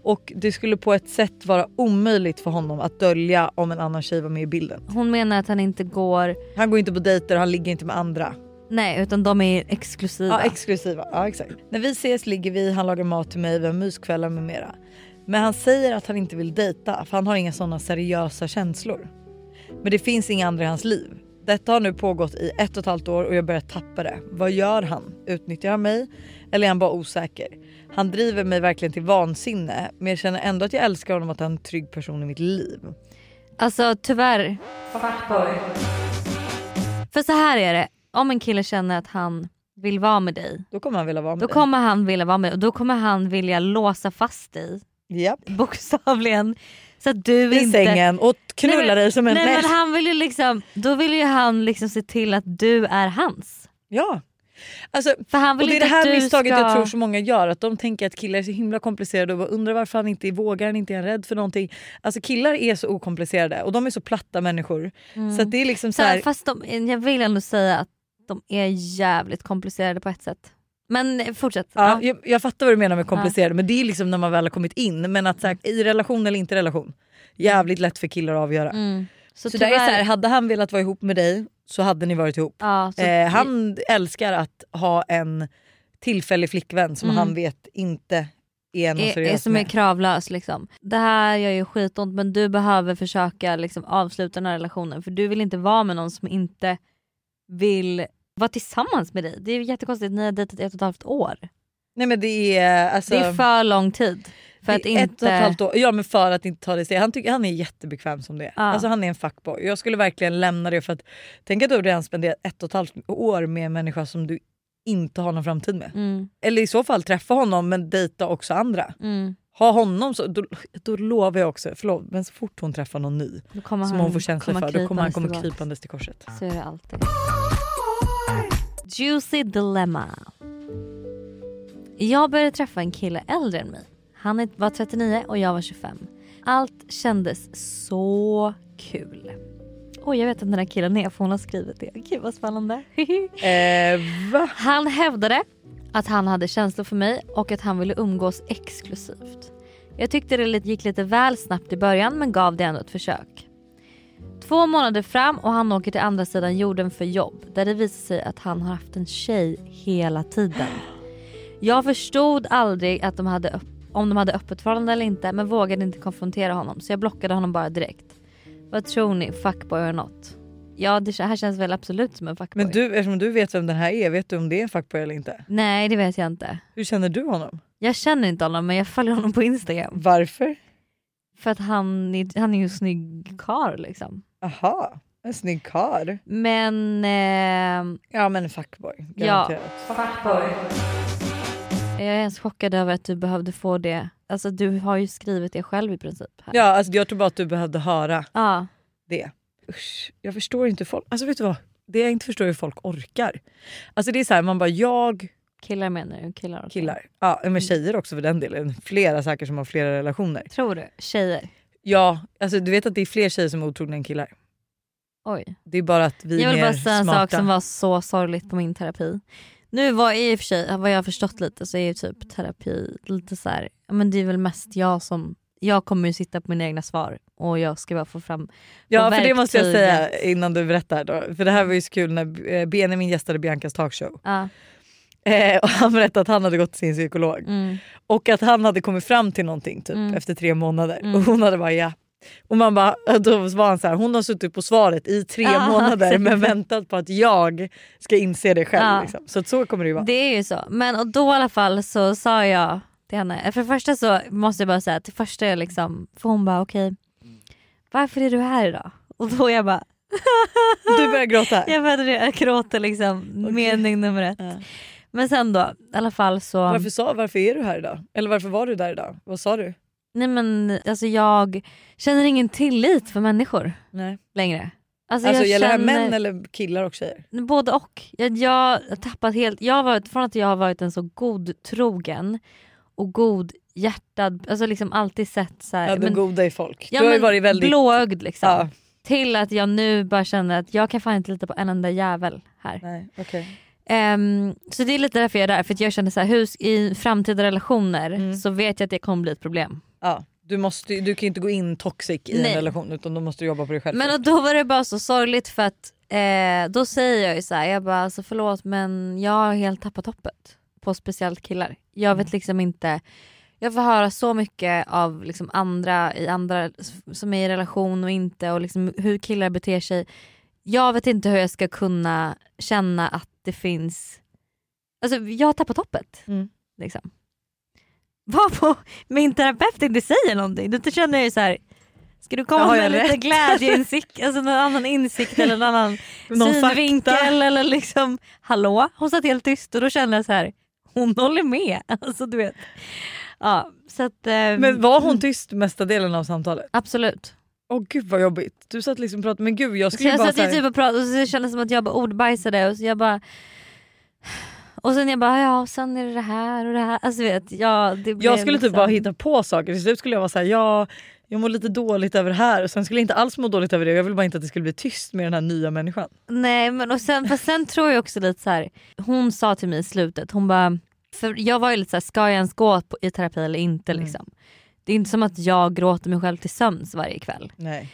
Och det skulle på ett sätt vara omöjligt för honom att dölja om en annan tjej var med i bilden. Hon menar att han inte går, Han går inte på dejter och han ligger inte med andra. nej utan de är exklusiva. Ja exklusiva, ja exakt. När vi ses ligger vi, han lagar mat till mig, vi har myskvällar med mera. Men han säger att han inte vill dejta för han har inga sådana seriösa känslor. Men det finns inga andra i hans liv. Detta har nu pågått i ett och ett halvt år och jag börjar tappa det. Vad gör han? Utnyttjar han mig? Eller är han bara osäker? Han driver mig verkligen till vansinne men jag känner ändå att jag älskar honom och att han är en trygg person i mitt liv. Alltså tyvärr. För så här är det, om en kille känner att han vill vara med dig, Då kommer han vilja vara med då dig. kommer han vilja vara med och då kommer han vilja låsa fast dig Japp. bokstavligen. Så att du I inte... sängen och knulla Nej, dig som en Nej men han vill ju liksom, då vill ju han liksom se till att du är hans. Ja. Alltså, För han vill och det är det här misstaget ska... jag tror så många gör. Att de tänker att killar är så himla komplicerade och undrar varför han inte vågar, han inte är rädd för någonting. Alltså killar är så okomplicerade och de är så platta människor. Så att det är liksom så Så, här, fast de, jag vill ändå säga att de är jävligt komplicerade på ett sätt. Men eh, fortsätt. ja, Ja. jag, jag fattar vad du menar med komplicerade men det är liksom när man väl har kommit in. Men att så här, i relation eller inte relation. Jävligt lätt för killar att avgöra. Mm. Så, Så, där är tyvärr, så här, hade han velat vara ihop med dig så hade ni varit ihop. ja, Eh, han älskar att ha en tillfällig flickvän som Mm. han vet inte är någon är, är som är med. kravlös. Liksom. Det här gör ju skitont men du behöver försöka liksom, avsluta den här relationen för du vill inte vara med någon som inte vill vara tillsammans med dig. Det är jättekonstigt ni har dejtat ett och ett halvt år. Nej men det är alltså... Det är för lång tid. För att inte... Ett och ett halvt år. Ja men för att inte ta det steg. Han, tycker, han är jättebekväm som det är. Ja. Alltså han är en fuckboy. Jag skulle verkligen lämna det för att tänk att du redan spenderat ett och ett halvt år med en människa som du inte har någon framtid med. Mm, Eller i så fall träffa honom men dejta också andra. mm. Ha honom så, då, då lovar jag också, förlåt men så fort hon träffar någon ny som han hon får känslor för då kommer han komma krypandes till korset. Så är det alltid. Juicy dilemma. Jag började träffa en kille äldre än mig. Han var 39 och jag var 25. Allt kändes så kul. Oj jag vet att den här killen är för hon har skrivit det. Gud vad spännande. Eh, va? Han hävdade att han hade känslor för mig och att han ville umgås exklusivt. Jag tyckte det gick lite väl snabbt i början men gav det ändå ett försök. Två månader fram och han åker till andra sidan jorden för jobb där det visar sig att han har haft en tjej hela tiden. Jag förstod aldrig att de hade upp, om de hade öppet förhållande eller inte men vågade inte konfrontera honom så jag blockade honom bara direkt. Vad tror ni? Fuckboy or not? Ja det här känns väl absolut som en fuckboy. Men du, eftersom du vet vem den här är, vet du om det är en fuckboy eller inte? Nej det vet jag inte. Hur känner du honom? Jag känner inte honom men jag följer honom på Instagram. Varför? För att han, är- han är ju en snygg karl liksom. Aha, en snygg karl. Men eh, Ja men fuckboy. Ja. Garanterat. Jag är ens chockad över att du behövde få det. Alltså du har ju skrivit det själv i princip. Här. Ja, alltså, jag tror bara att du behövde höra Ja. det. Usch, jag förstår inte folk. Alltså vet du vad? Det jag inte förstår är hur folk orkar. Alltså det är så här, man bara jag, Killar menar du? Killar också. killar. Ja men tjejer också för den delen. Flera säkert som har flera relationer. Tror du? Tjejer? Ja, alltså du vet att det är fler tjejer som är otrogna än killar. Oj. Det är bara att vi jag är vill mer bara säga en smarta. sak som var så sorgligt på min terapi. Nu var i och för sig, vad jag har förstått lite så är ju typ terapi lite så här, ja, men det är väl mest jag som, jag kommer ju sitta på mina egna svar och jag ska bara få fram Ja få för det måste jag säga innan du berättar. Då. För det här var ju så kul när eh, Benjamin gästade Biancas talkshow. Ja. Eh, och han berättade att han hade gått till sin psykolog. Mm. Och att han hade kommit fram till någonting typ Mm. efter tre månader. Mm. Och hon hade bara ja, Och man bara, då var han så här, hon har suttit på svaret i tre Ja, månader men väntat på att jag ska inse det själv. Ja. Liksom. Så så kommer det ju vara. Det är ju så. Men och då i alla fall så sa jag till henne, för det första så måste jag bara säga att det första är liksom, för hon bara okej varför är du här idag? Och då jag bara Du börjar gråta? jag började jag gråter liksom mening nummer ett. Men sen då i alla fall så Varför, sa, varför är du här idag? Eller varför var du där idag? Vad sa du? Nej men alltså jag känner ingen tillit för människor Nej. längre. Alltså, Alltså, jag gäller det här män eller killar och tjejer? Både och. Jag, jag har tappat helt, jag har varit, från att jag har varit en så god trogen och god hjärtad, alltså liksom alltid sett så här, Ja, det goda i folk. Ja, du har ju men varit väldigt... blåögd liksom. Ja. Till att jag nu bara känner att jag kan fan inte lita på en enda jävel här. Nej, okej. Ehm, så det är lite därför jag är där, för att jag känner så här, hur, i framtida relationer Mm. så vet jag att det kommer bli ett problem. Ja, du, måste, du kan ju inte gå in toxic i Nej. en relation utan då måste du jobba på dig själv. Men och då var det bara så sorgligt för att eh, då säger jag ju så här, jag bara alltså förlåt men jag har helt tappat hoppet på speciellt killar. Jag vet liksom inte, jag får höra så mycket av liksom andra, i andra som är i relation och inte och liksom hur killar beter sig. Jag vet inte hur jag ska kunna känna att det finns, alltså jag har tappat hoppet. Mm. Liksom. Vad på min terapeut inte säger någonting, då känner jag ju så här. Ska du komma med jag lite rätt? glädjeinsikt, alltså någon annan insikt eller en annan Någon synvinkel fakta. eller liksom hallå? Hon satt helt tyst och då kände jag så här. hon håller med. Alltså du vet. Ja, så att, ehm, Men var hon tyst mesta delen av samtalet? Absolut. Åh gud vad jobbigt. Du satt liksom och pratade, men gud jag Så skulle jag bara satt ju så typ och pratade och så kändes det som att jag bara ordbajsade och så jag bara och sen jag bara ja och sen är det det här och det här. Alltså vet ja, det blev Jag skulle typ liksom- bara hitta på saker. Till slut skulle jag vara såhär, ja, jag mår lite dåligt över det här och sen skulle jag inte alls må dåligt över det. Jag vill bara inte att det skulle bli tyst med den här nya människan. Nej men och sen, fast sen tror jag också lite så här. hon sa till mig i slutet, hon bara, för jag var ju lite såhär, ska jag ens gå på, i terapi eller inte Mm. liksom. Det är inte som att jag gråter mig själv till sömns varje kväll. Nej.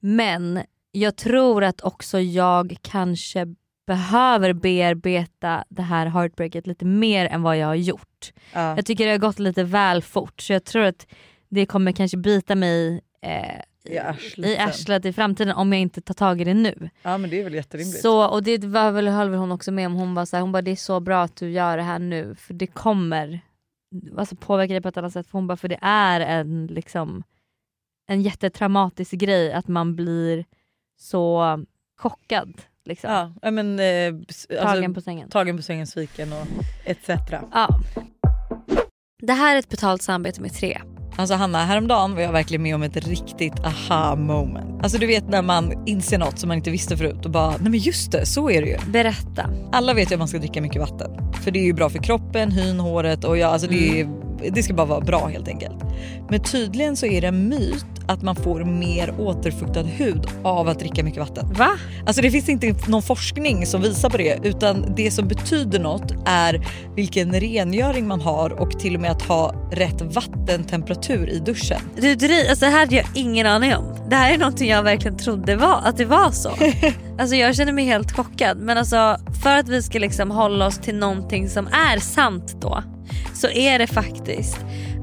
Men jag tror att också jag kanske behöver bearbeta det här heartbreaket lite mer än vad jag har gjort. Ja. Jag tycker det har gått lite väl fort så jag tror att det kommer kanske bita mig eh, I arslet i arslet i framtiden om jag inte tar tag i det nu. Ja men det är väl jätterimligt. Så, och det var väl, höll väl hon också med om. Hon bara, så här, hon bara det är så bra att du gör det här nu för det kommer alltså, påverka dig på ett annat sätt. För hon bara för det är en, liksom, en jättetraumatisk grej att man blir så chockad. Liksom. Ja, men, eh, s- Tagen på sängen. Tagen på sängen, sviken och etc. Ja. Det här är ett betalt samarbete med Tre. Alltså Hanna, häromdagen var jag verkligen med om ett riktigt aha moment. Alltså du vet när man inser något som man inte visste förut och bara, nej men just det, så är det ju. Berätta. Alla vet ju att man ska dricka mycket vatten. För det är ju bra för kroppen, hyn, håret och ja, alltså det, är, det ska bara vara bra helt enkelt. Men tydligen så är det en myt att man får mer återfuktad hud av att dricka mycket vatten. Va? Alltså det finns inte någon forskning som visar på det utan det som betyder något är vilken rengöring man har och till och med att ha rätt vattentemperatur i duschen. Du, dri- alltså det här hade jag ingen aning om. Det här är någonting jag verkligen trodde var, att det var så. alltså jag känner mig helt chockad men alltså för att vi ska liksom hålla oss till någonting som är sant då så är det faktiskt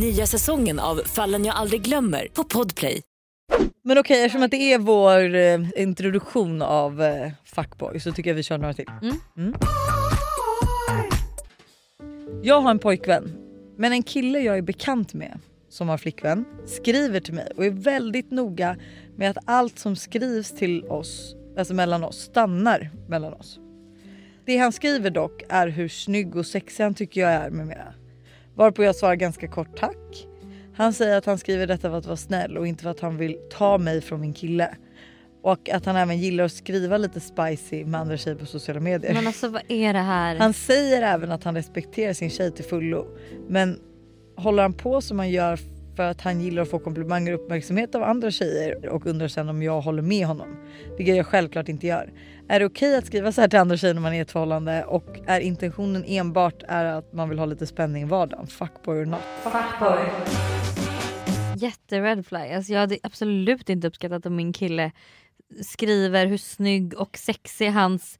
Nya säsongen av Fallen jag aldrig glömmer på Podplay. Men okej eftersom att det är vår eh, introduktion av eh, Fuckboy så tycker jag vi kör några till. Mm. Jag har en pojkvän men en kille jag är bekant med som har flickvän skriver till mig och är väldigt noga med att allt som skrivs till oss alltså mellan oss, stannar mellan oss. Det han skriver dock är hur snygg och sexig han tycker jag är med mera. Varpå jag svarar ganska kort tack. Han säger att han skriver detta för att vara snäll och inte för att han vill ta mig från min kille. Och att han även gillar att skriva lite spicy med andra tjejer på sociala medier. Men alltså vad är det här? Han säger även att han respekterar sin tjej till fullo. Men håller han på som han gör för att han gillar att få komplimanger och uppmärksamhet av andra tjejer och undrar sen om jag håller med honom. Vilket jag självklart inte gör. Är det okej att skriva så här till andra tjejer när man är i ett förhållande och är intentionen enbart är att man vill ha lite spänning i vardagen? Fuckboy or not? Fuckboy. Jätte red flag. Alltså jag hade absolut inte uppskattat om min kille skriver hur snygg och sexig hans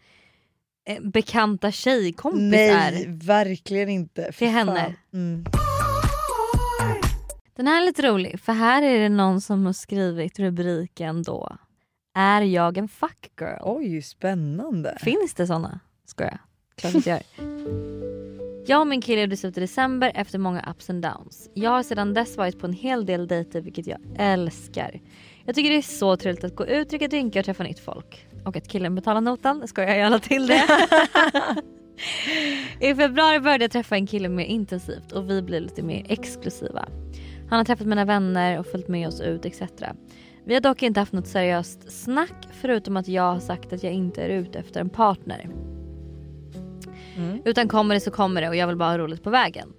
eh, bekanta tjejkompis Nej, är. verkligen inte. Till henne. Mm. Den här är lite rolig för här är det någon som har skrivit rubriken då. Är jag en fuckgirl? Oj, spännande. Finns det såna? Skojar. Klart inte gör. Jag och min kille gjorde slut i december efter många ups and downs. Jag har sedan dess varit på en hel del dejter vilket jag älskar. Jag tycker det är så trevligt att gå ut, dricka drinkar och träffa nytt folk. Och att killen betalar notan, ska jag gärna till det. I februari började jag träffa en kille mer intensivt och vi blir lite mer exklusiva. Han har träffat mina vänner och följt med oss ut etc. Vi har dock inte haft något seriöst snack förutom att jag har sagt att jag inte är ute efter en partner. Utan kommer det så kommer det och jag vill bara ha roligt på vägen.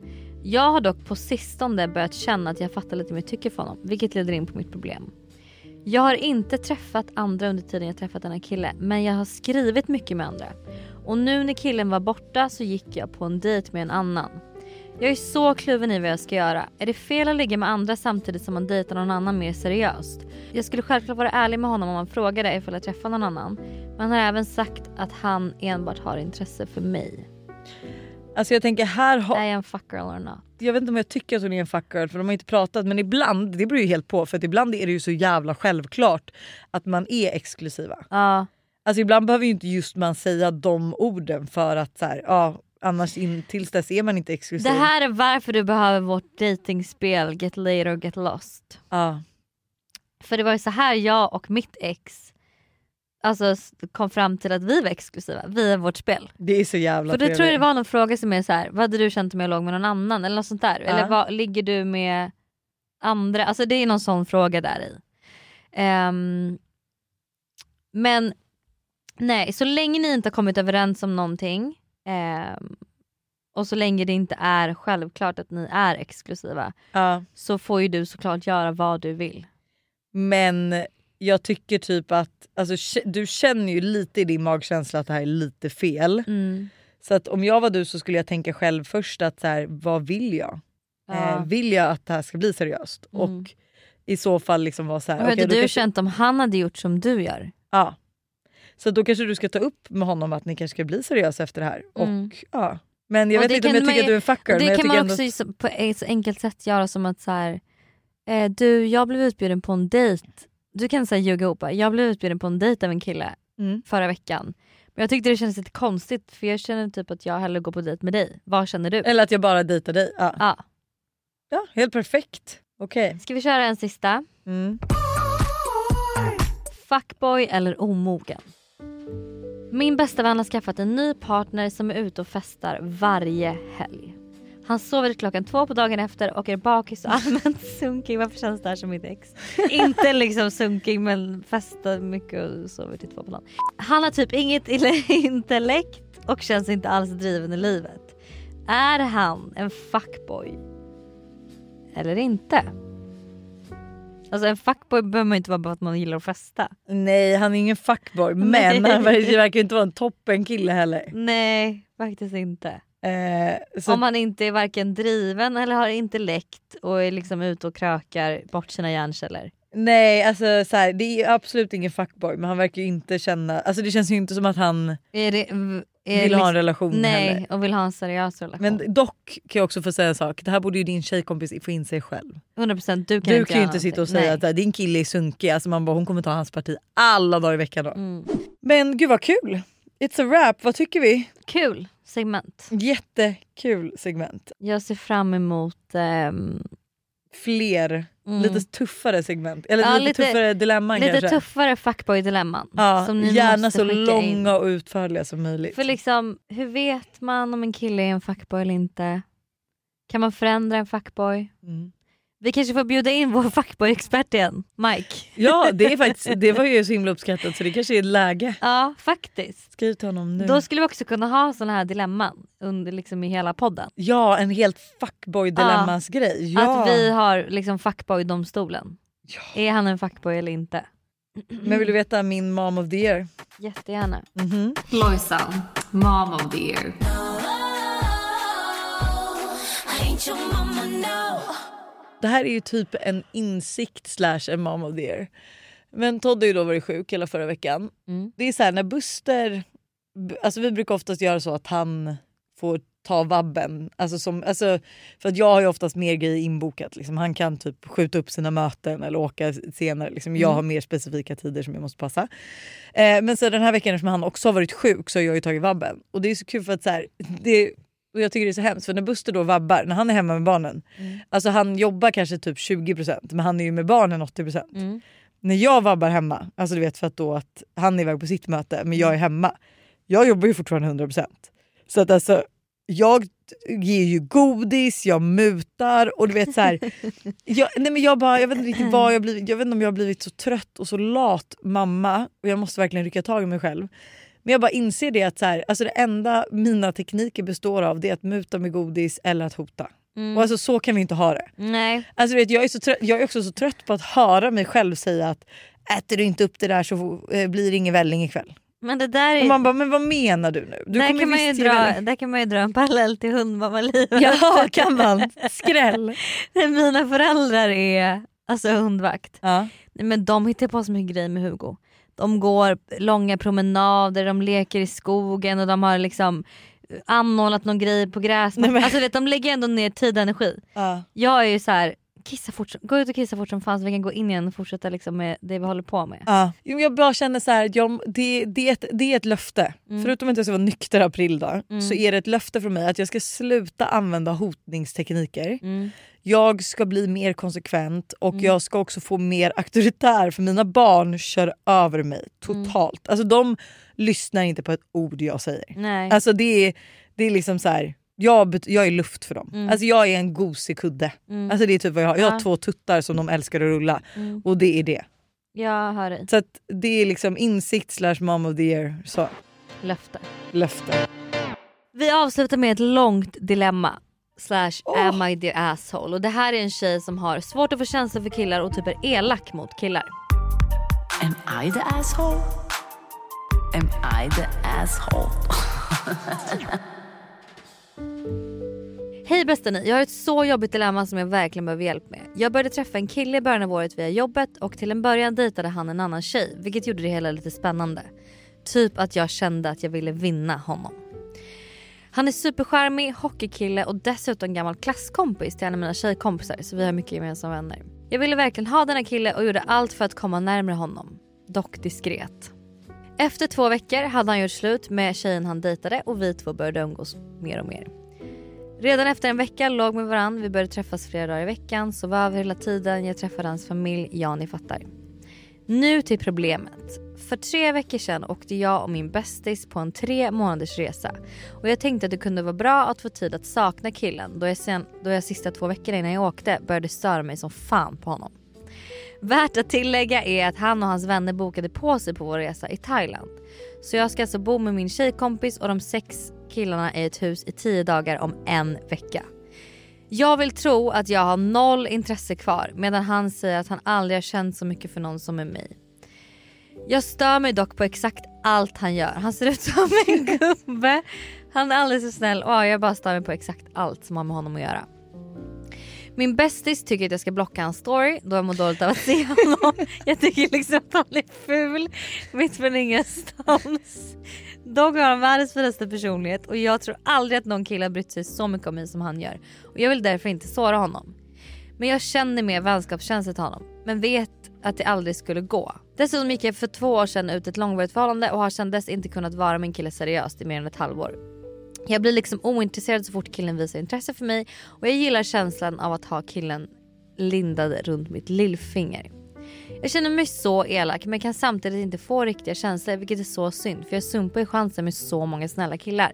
Jag har dock på sistone börjat känna att jag fattar lite mer tycke för honom vilket leder in på mitt problem. Jag har inte träffat andra under tiden jag träffat denna kille men jag har skrivit mycket med andra. Och nu när killen var borta så gick jag på en dejt med en annan. Jag är så kluven i vad jag ska göra. Är det fel att ligga med andra samtidigt som man dejtar någon annan mer seriöst? Jag skulle självklart vara ärlig med honom om han frågade ifall jag träffar någon annan. Men han har även sagt att han enbart har intresse för mig. Alltså jag tänker här har... Är jag en fuckgirl or not? Jag vet inte om jag tycker att hon är en fuckgirl för de har inte pratat men ibland, det beror ju helt på för att ibland är det ju så jävla självklart att man är exklusiva. Ja. Alltså ibland behöver ju inte just man säga de orden för att så här, ja, annars in, tills dess är man inte exklusiv. Det här är varför du behöver vårt datingspel Get laid or get lost. Ja. För det var ju så här jag och mitt ex alltså, kom fram till att vi var exklusiva via vårt spel. Det är så jävla För då tror jag det trevligt. var någon fråga som är så här: vad hade du känt om jag låg med någon annan eller något sånt där? Ja. Eller vad, ligger du med andra? Alltså det är någon sån fråga där i. Ehm, men nej, så länge ni inte har kommit överens om någonting ehm, och så länge det inte är självklart att ni är exklusiva Ja. så får ju du såklart göra vad du vill. Men jag tycker typ att alltså, du känner ju lite i din magkänsla att det här är lite fel. Mm. Så att om jag var du så skulle jag tänka själv först att så här, vad vill jag? Ja. Eh, vill jag att det här ska bli seriöst? Mm. Och i så fall liksom vara så här. Hur hade du kanske- känt om han hade gjort som du gör? Ja. Så då kanske du ska ta upp med honom att ni kanske ska bli seriösa efter det här. Mm. Och, ja. Men jag Och vet inte om jag man tycker att du är en fucker. Det kan man ändå... också så- på ett enkelt sätt göra som att så här, eh, du jag blev utbjuden på en dejt. Du kan säga ljuga ihop, jag blev utbjuden på en dejt av en kille Mm. förra veckan. Men jag tyckte det kändes lite konstigt för jag känner typ att jag hellre går på dejt med dig. Vad känner du? Eller att jag bara dejtar dig. Ja, Ja. ja helt perfekt. Okej. Ska vi köra en sista? Mm. Fuckboy eller omogen? Min bästa vän har skaffat en ny partner som är ute och festar varje helg. Han sover klockan två på dagen efter och är bakis och allmänt sunkig. Varför känns det här som mitt ex? Inte liksom sunkig men festar mycket och sover till två på dagen. Han har typ inget intellekt och känns inte alls driven i livet. Är han en fuckboy? Eller inte? Alltså en fuckboy behöver man inte vara bara för att man gillar att festa. Nej han är ingen fuckboy men han verkar verkar inte vara en toppen kille heller. Nej, faktiskt inte. Eh, så Om han inte är varken driven eller har intellekt och är liksom ute och krökar bort sina hjärnceller. Nej alltså så här, det är absolut ingen fuckboy men han verkar ju inte känna, alltså det känns ju inte som att han Är det, vill liksom, ha en relation Nej, heller. och vill ha en seriös relation. Men dock kan jag också få säga en sak, det här borde ju din tjejkompis få in sig själv. 100% du kan du inte kan ju inte sitta och säga att så här, din kille är sunkig, alltså man bara, hon kommer ta hans parti alla dagar i veckan då. Mm. Men gud vad kul! It's a wrap, vad tycker vi? Kul segment. Jättekul segment. Jag ser fram emot ehm, fler, Mm. lite tuffare segment. Eller Ja, lite, tuffare dilemman Lite kanske. tuffare fuckboy-dilemman. Ja, gärna så långa in. och utförliga som möjligt. För liksom, hur vet man om en kille är en fuckboy eller inte? Kan man förändra en fuckboy? Mm. Vi kanske får bjuda in vår fuckboy-expert igen, Mike. Ja det, är faktiskt, det var ju så himla uppskattat så det kanske är ett läge. Ja faktiskt. Skriv till honom nu. Då skulle vi också kunna ha såna här dilemman under liksom i hela podden. Ja en helt fuckboy dilemmas grej. Ja. Att vi har liksom fuckboy-domstolen. Är han en fuckboy eller inte? Men vill du veta min mom of the year? Jättegärna. Mhm. Lojsan, mom of the year. Det här är ju typ en insikt slash en mom of the year. Men Todd har ju då varit sjuk hela förra veckan. Mm. Det är så här när Buster, alltså vi brukar oftast göra så att han får ta vabben. Alltså som, alltså, för att jag har ju oftast mer grejer inbokat. Liksom. Han kan typ skjuta upp sina möten eller åka senare. Liksom. Jag Mm. har mer specifika tider som jag måste passa. Eh, men så den här veckan eftersom han också har varit sjuk så har jag ju tagit vabben. Och det är så kul för att så här, det, och jag tycker det är så hemskt för när Buster då vabbar, när han är hemma med barnen. Mm. Alltså han jobbar kanske typ 20% men han är ju med barnen 80%. Mm. När jag vabbar hemma, alltså du vet för att då att han är iväg på sitt möte men jag är hemma. Jag jobbar ju fortfarande 100%. Så att alltså jag ger ju godis, jag mutar och du vet så här. jag, nej men jag, bara, jag vet inte riktigt vad jag blivit, jag vet inte om jag har blivit så trött och så lat mamma och jag måste verkligen rycka tag i mig själv. Men jag bara inser det att så här, alltså det enda mina tekniker består av det är att muta med godis eller att hota. Mm. Och alltså så kan vi inte ha det. Nej. Alltså, vet, jag, är så trött, jag är också så trött på att höra mig själv säga att äter du inte upp det där så eh, blir det ingen välling ikväll. Men det där är... Och man bara, men vad menar du nu? Du där, kan man ju dra, där kan man ju dra en parallell till hundmammalivet. Ja kan man? Skräll. Mina föräldrar är alltså hundvakt. Ja. Men de hittar på så mycket grejer med Hugo. De går långa promenader, de leker i skogen och de har liksom anordnat någon grej på gräsmattan. Nej, men- Alltså vet, de lägger ändå ner tid och energi. Ja. Jag är ju så här, kissa fort, som- gå ut och kissa fort som fan så vi kan gå in igen och fortsätta liksom med det vi håller på med. Ja. Jo, Jag bara känner så här, jag, det, det, är ett, det är ett löfte. Mm. Förutom att jag ska vara nykter april då, Mm. så är det ett löfte från mig att jag ska sluta använda hotningstekniker. Mm. Jag ska bli mer konsekvent och Mm. jag ska också få mer auktoritär för mina barn kör över mig totalt. Alltså de lyssnar inte på ett ord jag säger. Nej. Alltså det är, det är liksom så här. Jag, jag är luft för dem. Mm. Alltså jag är en gosig kudde. Mm. Alltså det är typ vad jag har. Jag har Ja. två tuttar som de älskar att rulla. Mm. Och det är det. Jag hör dig. Så att det är liksom insikt slash mom of the year. Så, Löfte. löfte. Vi avslutar med ett långt dilemma. Slash am I the asshole? Och det här är en tjej som har svårt att få känslor för killar och typ är elak mot killar. Am I the asshole? Am I the asshole? Hej bästa ni, jag har ett så jobbigt dilemma som jag verkligen behöver hjälp med. Jag började träffa en kille i början av året via jobbet och till en början dejtade han en annan tjej vilket gjorde det hela lite spännande. Typ att jag kände att jag ville vinna honom. Han är supercharmig, hockeykille och dessutom gammal klasskompis till en av mina tjejkompisar så vi har mycket gemensamma vänner. Jag ville verkligen ha denna kille och gjorde allt för att komma närmare honom. Dock diskret. Efter två veckor hade han gjort slut med tjejen han dejtade och vi två började umgås mer och mer. Redan efter en vecka låg med varann, vi började träffas flera dagar i veckan, sov över hela tiden, jag träffade hans familj, ja ni fattar. Nu till problemet. För tre veckor sedan åkte jag och min bästis på en tre månaders resa. Och jag tänkte att det kunde vara bra att få tid att sakna killen då jag, sen, då jag sista två veckorna innan jag åkte började störa mig som fan på honom. Värt att tillägga är att han och hans vänner bokade på sig på vår resa i Thailand. Så jag ska alltså bo med min tjejkompis och de sex killarna i ett hus i tio dagar om en vecka. Jag vill tro att jag har noll intresse kvar medan han säger att han aldrig har känt så mycket för någon som med mig. Jag stör mig dock på exakt allt han gör. Han ser ut som en gubbe. Han är alldeles för snäll och jag bara stör mig på exakt allt som har med honom att göra. Min bästis tycker att jag ska blocka hans story då jag mår dåligt av att se honom. Jag tycker liksom att han är ful mitt från ingenstans. Dock har han världens finaste personlighet och jag tror aldrig att någon kille har brytt sig så mycket om mig som han gör. Och jag vill därför inte såra honom. Men jag känner mer vänskapskänsla till honom. Men vet att det aldrig skulle gå. Dessutom gick jag för två år sedan ut ett långvarigt förhållande och har sedan dess inte kunnat vara min kille seriöst i mer än ett halvår. Jag blir liksom ointresserad så fort killen visar intresse för mig och jag gillar känslan av att ha killen lindad runt mitt lillfinger. Jag känner mig så elak men kan samtidigt inte få riktiga känslor vilket är så synd för jag sumpar ju chansen med så många snälla killar.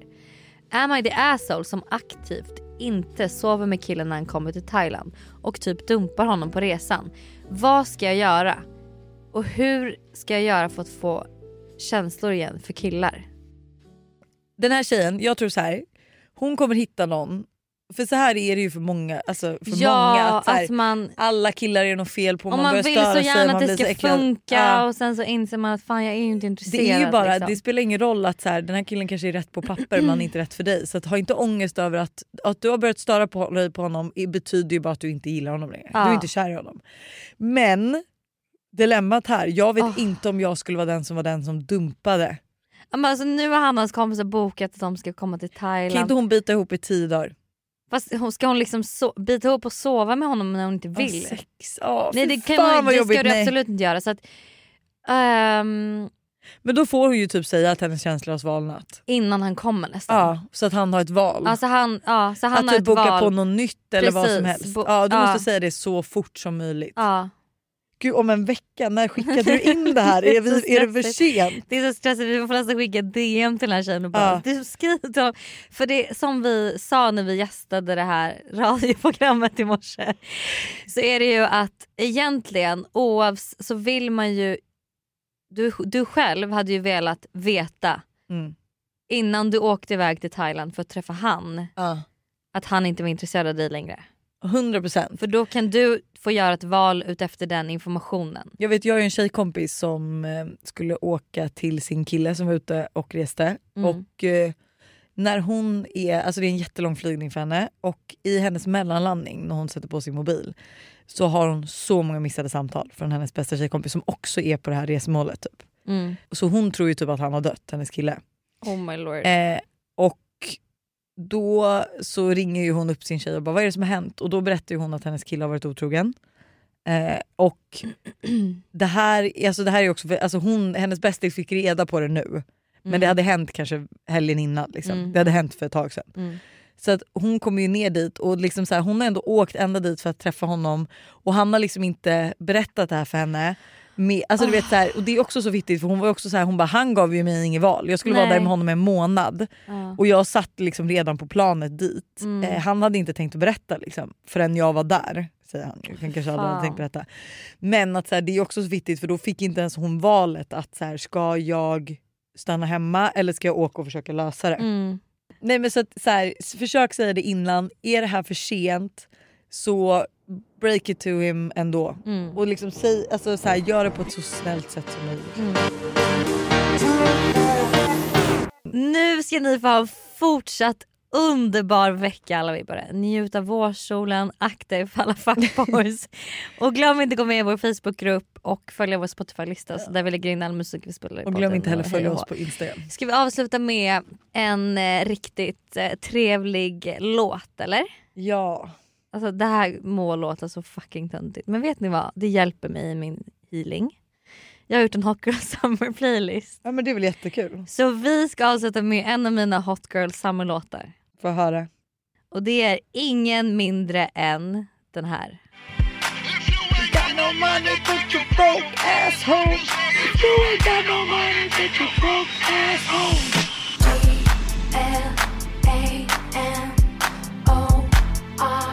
Am I the asshole som aktivt inte sover med killen när han kommer till Thailand och typ dumpar honom på resan? Vad ska jag göra? Och hur ska jag göra för att få känslor igen för killar? Den här tjejen, jag tror så här. hon kommer hitta någon för så här är det ju för många. Alltså för Ja, många att, här, att man- alla killar är något fel på. Om man, börjar vill så gärna man att det ska äcklad. funka Ja. och sen så inser man att fan jag är ju inte intresserad. Det är ju bara, liksom. det spelar ingen roll att så här, den här killen kanske är rätt på papper men inte rätt för dig. Så att, ha inte ångest över att, att du har börjat störa på, dig på honom betyder ju bara att du inte gillar honom längre. Ja. Du är inte kär i honom. Men dilemmat här, jag vet Ah. inte om jag skulle vara den som var den som dumpade. Men alltså, nu har han och hans kompisar bokat att de ska komma till Thailand. Kan inte hon bita ihop i tio dagar? Fast hon, ska hon liksom so- bita ihop och sova med honom när hon inte vill? sex. Åh, Nej det, kan fan hon, det jobbigt. ska du Nej. absolut inte göra. Så att, ehm, Men då får hon ju typ säga att hennes känslor har svalnat. innan han kommer nästan. Ja, så att han har ett val. Alltså han, ja, så han att har typ boka val. på något nytt eller vad som Precis. helst. Ja, du ja. måste säga det så fort som möjligt. Ja. Gud om en vecka, när skickade du in det här? är, vi, är det för sent? Det är så stressigt, vi får nästan skicka DM till den här tjejen och bara Ja. du skriv till honom. För det som vi sa när vi gästade det här radioprogrammet i morse så är det ju att egentligen oavs så vill man ju du, du själv hade ju velat veta Mm. innan du åkte iväg till Thailand för att träffa han Ja. att han inte var intresserad av dig längre. 100 procent. För då kan du få göra ett val utefter den informationen. Jag vet jag har en tjejkompis som eh, skulle åka till sin kille som var ute och reste. Mm. Och eh, när hon är, alltså det är en jättelång flygning för henne och i hennes mellanlandning när hon sätter på sin mobil så har hon så många missade samtal från hennes bästa tjejkompis som också är på det här resmålet. Typ. Mm. Så hon tror ju typ att han har dött, hennes kille. Oh my lord. Eh, då så ringer ju hon upp sin tjej och bara vad är det som har hänt? Och då berättar hon att hennes kille har varit otrogen. Eh, och det här, alltså det här är också för, alltså hon, hennes bästis fick reda på det nu. Men Mm. det hade hänt kanske helgen innan. Liksom. Mm. Det hade hänt för ett tag sedan. Mm. Så att hon kommer ju ner dit och liksom så här, hon har ändå åkt ända dit för att träffa honom och han har liksom inte berättat det här för henne. Med, alltså du vet, så här, och det är också så viktigt för hon var också så här, hon bara han gav ju mig inget val. Jag skulle vara Nej. där med honom en månad Ja. och jag satt liksom redan på planet dit. Mm. Eh, han hade inte tänkt att berätta liksom, förrän jag var där. Säger han. Jag kan kanske aldrig hade tänkt berätta. Men att så här, det är också så viktigt för då fick inte ens hon valet att så här, ska jag stanna hemma eller ska jag åka och försöka lösa det. Mm. Nej men så att, så här, försök säga det innan, är det här för sent så break it to him ändå. Mm. Och liksom säg, alltså, så här, gör det på ett så snällt sätt som möjligt. Nu ska ni få ha en fortsatt underbar vecka alla vibbare. Njut av vårsolen, akta er för alla fuckboys. och glöm inte att gå med i vår Facebookgrupp och följa vår Spotify-lista så där vi lägger in all musik vi spelar i Och glöm inte heller följa oss på Instagram. Ska vi avsluta med en eh, riktigt eh, trevlig låt eller? Ja. Alltså det här må låta så fucking töntigt men vet ni vad? Det hjälper mig i min healing. Jag har gjort en Hot Girl Summer playlist. Ja men det är väl jättekul. Så vi ska avsluta med en av mina Hot Girl Summer-låtar. Få höra. Och det är ingen mindre än den här. Got